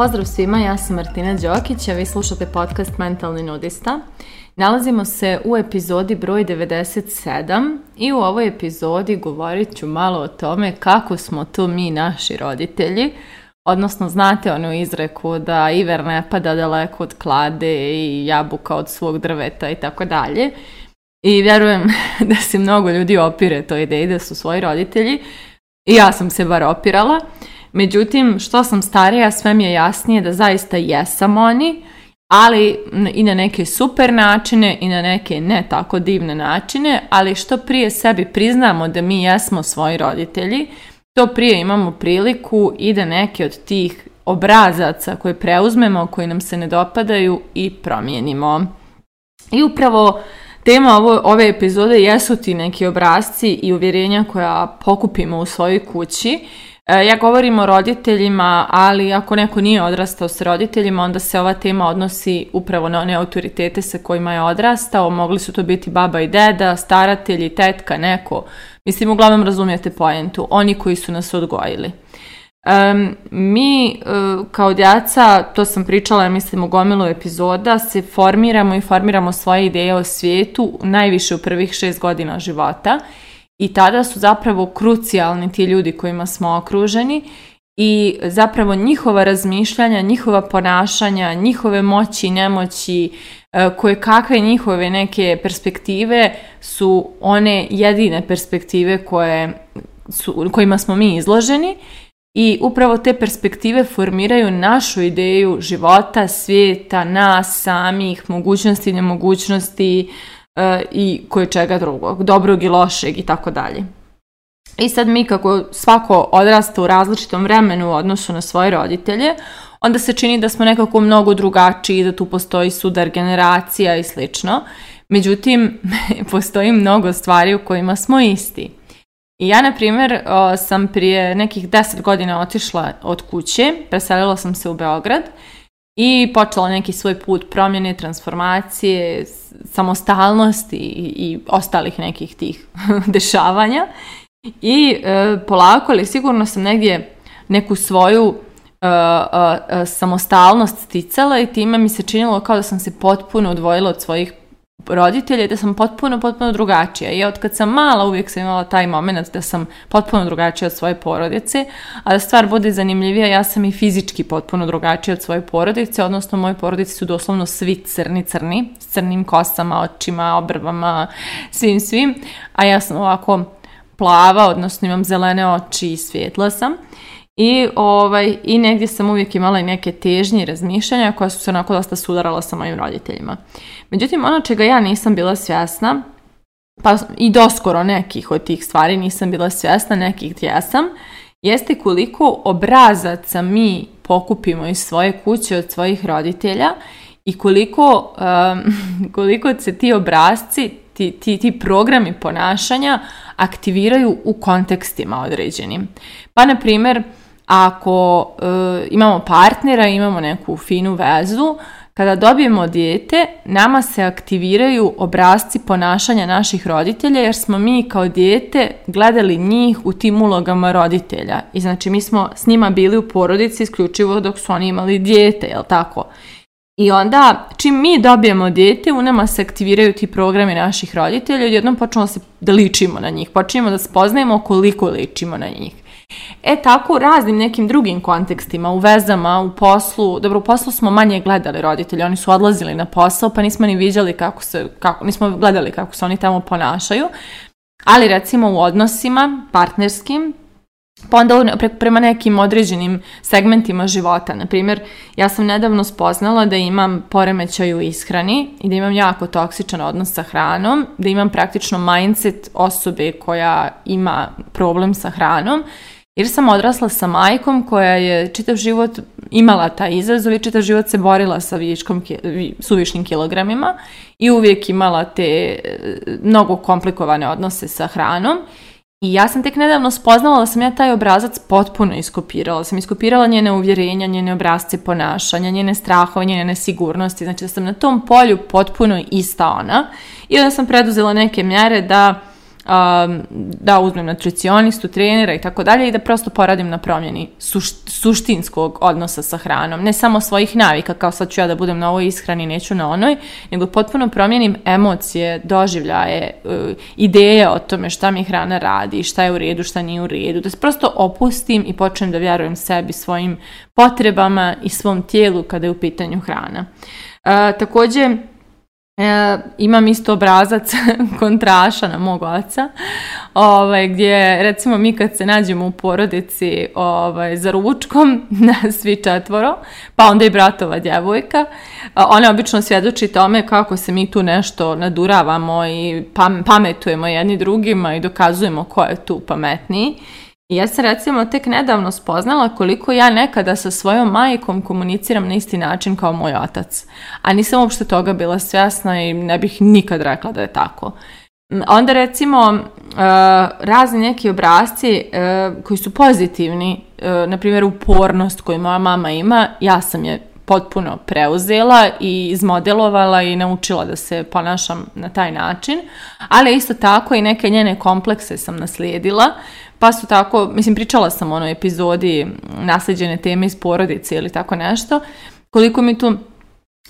Pozdrav svima, ja sam Martina Đokić, a vi slušate podcast Mentalni nudista. Nalazimo se u epizodi broj 97 i u ovoj epizodi govorit ću malo o tome kako smo tu mi naši roditelji, odnosno znate onu izreku da iver ne pada daleko od klade i jabuka od svog drveta i tako dalje. I vjerujem da se mnogo ljudi opire toj ideji da su svoji roditelji. I ja sam se bar opirala. Međutim, što sam starija, sve mi je jasnije da zaista jesam oni, ali i na neke super načine i na neke ne tako divne načine, ali što prije sebi priznamo da mi jesmo svoji roditelji, to prije imamo priliku i da neke od tih obrazaca koje preuzmemo, koji nam se ne dopadaju i promijenimo. I upravo tema ove epizode jesu ti neki obrazci i uvjerenja koja pokupimo u svojoj kući, E, ja govorim o roditeljima, ali ako neko nije odrastao s roditeljima, onda se ova tema odnosi upravo na one autoritete sa kojima je odrastao. Mogli su to biti baba i deda, staratelji, tetka, neko. Mislim, uglavnom razumijete poentu, Oni koji su nas odgojili. mi e, kao djaca, to sam pričala, mislim, u gomilu epizoda, se formiramo i formiramo svoje ideje o svijetu najviše u prvih šest godina života – i tada su zapravo krucijalni ti ljudi kojima smo okruženi i zapravo njihova razmišljanja, njihova ponašanja, njihove moći i nemoći, e, koje kakve njihove neke perspektive su one jedine perspektive koje su, kojima smo mi izloženi i upravo te perspektive formiraju našu ideju života, svijeta, nas samih, mogućnosti, nemogućnosti, E, i koje čega drugog, dobrog i lošeg i tako dalje. I sad mi kako svako odrasta u različitom vremenu u odnosu na svoje roditelje, onda se čini da smo nekako mnogo drugačiji, da tu postoji sudar generacija i slično. Međutim, postoji mnogo stvari u kojima smo isti. ja, na primjer, sam prije nekih deset godina otišla od kuće, preselila sam se u Beograd i počela neki svoj put promjene, transformacije, samostalnosti i, i ostalih nekih tih dešavanja. I e, polako, ali sigurno sam negdje neku svoju e, e, samostalnost sticala i time mi se činilo kao da sam se potpuno odvojila od svojih roditelje da sam potpuno, potpuno drugačija. I od kad sam mala uvijek sam imala taj moment da sam potpuno drugačija od svoje porodice, a da stvar bude zanimljivija, ja sam i fizički potpuno drugačija od svoje porodice, odnosno moji porodici su doslovno svi crni, crni, s crnim kosama, očima, obrvama, svim, svim, a ja sam ovako plava, odnosno imam zelene oči i svjetla sam. I, ovaj, I negdje sam uvijek imala i neke težnje i razmišljanja koja su se onako dosta sudarala sa mojim roditeljima. Međutim, ono čega ja nisam bila svjesna, pa i doskoro nekih od tih stvari nisam bila svjesna, nekih gdje sam, jeste koliko obrazaca mi pokupimo iz svoje kuće od svojih roditelja i koliko, koliko se ti obrazci, ti, ti, ti programi ponašanja aktiviraju u kontekstima određenim. Pa, na primjer, ako e, imamo partnera, imamo neku finu vezu, kada dobijemo dijete, nama se aktiviraju obrazci ponašanja naših roditelja jer smo mi kao dijete gledali njih u tim ulogama roditelja. I znači mi smo s njima bili u porodici isključivo dok su oni imali dijete, jel tako? I onda čim mi dobijemo dijete, u nama se aktiviraju ti programi naših roditelja i jednom počnemo se da ličimo na njih, počnemo da spoznajemo koliko ličimo na njih. E tako u raznim nekim drugim kontekstima, u vezama, u poslu, dobro u poslu smo manje gledali roditelji, oni su odlazili na posao pa nismo ni viđali kako se, kako, nismo gledali kako se oni tamo ponašaju, ali recimo u odnosima partnerskim, pa onda prema nekim određenim segmentima života. Na primjer, ja sam nedavno spoznala da imam poremećaj u ishrani i da imam jako toksičan odnos sa hranom, da imam praktično mindset osobe koja ima problem sa hranom jer sam odrasla sa majkom koja je čitav život imala taj izazov i čitav život se borila sa viškom, suvišnim kilogramima i uvijek imala te e, mnogo komplikovane odnose sa hranom. I ja sam tek nedavno spoznala da sam ja taj obrazac potpuno iskopirala. Sam iskopirala njene uvjerenja, njene obrazce ponašanja, njene strahove, njene nesigurnosti. Znači da sam na tom polju potpuno ista ona. I onda sam preduzela neke mjere da da uzmem nutricionistu, trenera i tako dalje i da prosto poradim na promjeni suštinskog odnosa sa hranom. Ne samo svojih navika, kao sad ću ja da budem na ovoj ishrani, neću na onoj, nego potpuno promjenim emocije, doživljaje, e, ideje o tome šta mi hrana radi, šta je u redu, šta nije u redu. Da se prosto opustim i počnem da vjerujem sebi, svojim potrebama i svom tijelu kada je u pitanju hrana. E, također, E, imam isto obrazac kontraša na mog oca, ovaj, gdje recimo mi kad se nađemo u porodici ovaj, za ručkom, svi četvoro, pa onda i bratova djevojka, ona obično svjedoči tome kako se mi tu nešto naduravamo i pametujemo jedni drugima i dokazujemo ko je tu pametniji ja sam recimo tek nedavno spoznala koliko ja nekada sa svojom majkom komuniciram na isti način kao moj otac. A nisam uopšte toga bila svjesna i ne bih nikad rekla da je tako. Onda recimo e, razni neki obrazci e, koji su pozitivni, e, na primjer upornost koju moja mama ima, ja sam je potpuno preuzela i izmodelovala i naučila da se ponašam na taj način, ali isto tako i neke njene komplekse sam naslijedila, pa su tako, mislim pričala sam o onoj epizodi nasljeđene teme iz porodice ili tako nešto, koliko mi tu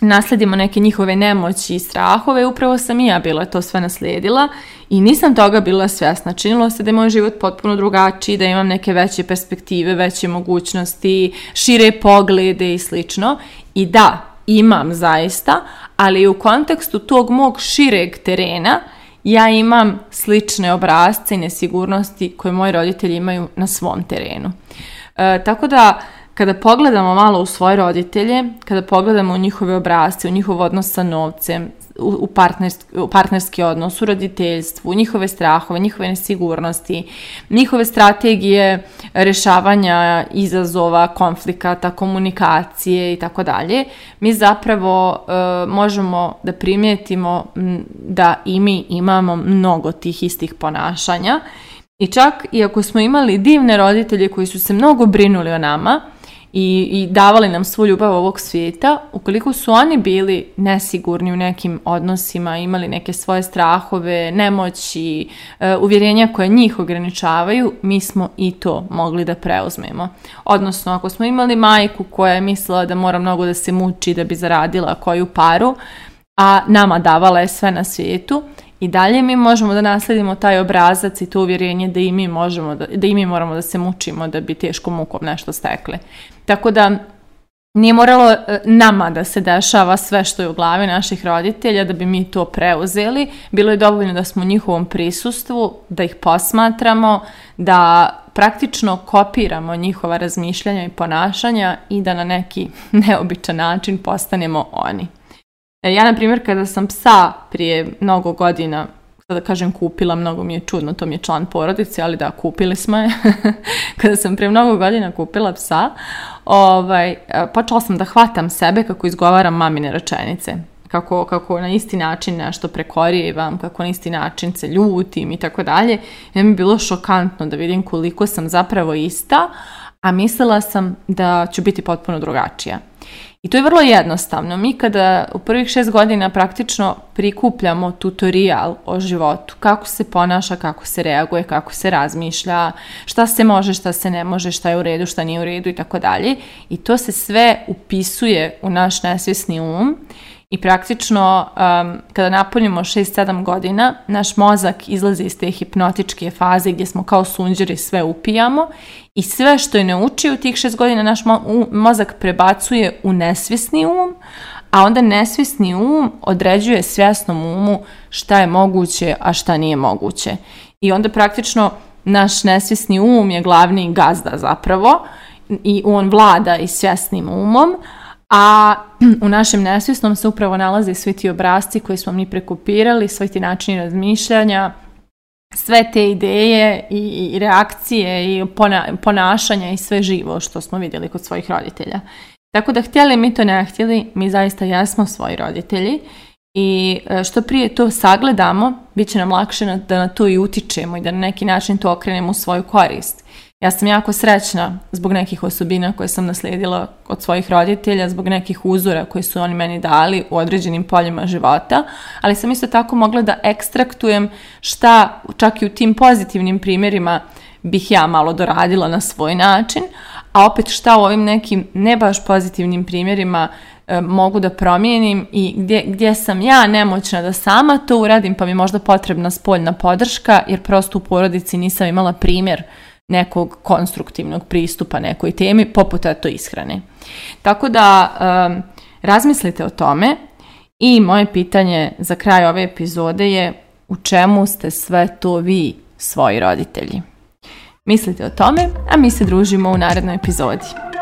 nasledimo neke njihove nemoći i strahove, upravo sam i ja bila to sve naslijedila i nisam toga bila svjesna. Činilo se da je moj život potpuno drugačiji, da imam neke veće perspektive, veće mogućnosti, šire poglede i slično. I da, imam zaista, ali u kontekstu tog mog šireg terena ja imam slične obrazce i nesigurnosti koje moji roditelji imaju na svom terenu. E, tako da, kada pogledamo malo u svoje roditelje, kada pogledamo u njihove obrazce, u njihov odnos sa novcem, u, partnerski, partnerski odnos, u roditeljstvu, njihove strahove, njihove nesigurnosti, njihove strategije rešavanja izazova, konflikata, komunikacije i tako dalje, mi zapravo e, možemo da primijetimo da i mi imamo mnogo tih istih ponašanja i čak i ako smo imali divne roditelje koji su se mnogo brinuli o nama, i, i davali nam svu ljubav ovog svijeta, ukoliko su oni bili nesigurni u nekim odnosima, imali neke svoje strahove, nemoći, e, uvjerenja koje njih ograničavaju, mi smo i to mogli da preuzmemo. Odnosno, ako smo imali majku koja je mislila da mora mnogo da se muči da bi zaradila koju paru, a nama davala je sve na svijetu, i dalje mi možemo da nasledimo taj obrazac i to uvjerenje da i mi možemo, da, da i mi moramo da se mučimo da bi teško mukom nešto stekle. Tako da nije moralo e, nama da se dešava sve što je u glavi naših roditelja da bi mi to preuzeli. Bilo je dovoljno da smo u njihovom prisustvu, da ih posmatramo, da praktično kopiramo njihova razmišljanja i ponašanja i da na neki neobičan način postanemo oni. E, ja, na primjer, kada sam psa prije mnogo godina, kada kažem kupila, mnogo mi je čudno, to mi je član porodice, ali da, kupili smo je. kada sam prije mnogo godina kupila psa, ovaj, e, počela sam da hvatam sebe kako izgovaram mamine rečenice. Kako, kako na isti način nešto prekorijevam, kako na isti način se ljutim i tako dalje. I mi je bilo šokantno da vidim koliko sam zapravo ista, a mislila sam da ću biti potpuno drugačija. I to je vrlo jednostavno. Mi kada u prvih šest godina praktično prikupljamo tutorial o životu, kako se ponaša, kako se reaguje, kako se razmišlja, šta se može, šta se ne može, šta je u redu, šta nije u redu i tako dalje. I to se sve upisuje u naš nesvjesni um i praktično kada napunimo 6-7 godina, naš mozak izlazi iz te hipnotičke faze gdje smo kao sunđeri sve upijamo i sve što je naučio u tih 6 godina naš mozak prebacuje u nesvisni um, a onda nesvisni um određuje svjesnom umu šta je moguće, a šta nije moguće. I onda praktično naš nesvisni um je glavni gazda zapravo i on vlada i svjesnim umom, a u našem nesvjesnom se upravo nalaze svi ti obrasci koji smo mi prekopirali, svi ti načini razmišljanja, sve te ideje i, reakcije i ponašanja i sve živo što smo vidjeli kod svojih roditelja. Tako da htjeli mi to ne htjeli, mi zaista jesmo svoji roditelji i e, što prije to sagledamo, bit će nam lakše da na to i utičemo i da na neki način to okrenemo u svoju korist. Ja sam jako srećna zbog nekih osobina koje sam naslijedila od svojih roditelja, zbog nekih uzora koji su oni meni dali u određenim poljima života, ali sam isto tako mogla da ekstraktujem šta čak i u tim pozitivnim primjerima bih ja malo doradila na svoj način, a opet šta u ovim nekim ne baš pozitivnim primjerima e, mogu da promijenim i gdje, gdje sam ja nemoćna da sama to uradim, pa mi možda potrebna spoljna podrška, jer prosto u porodici nisam imala primjer nekog konstruktivnog pristupa nekoj temi, poput to ishrane. Tako da razmislite o tome i moje pitanje za kraj ove epizode je u čemu ste sve to vi svoji roditelji? Mislite o tome, a mi se družimo u narednoj epizodi.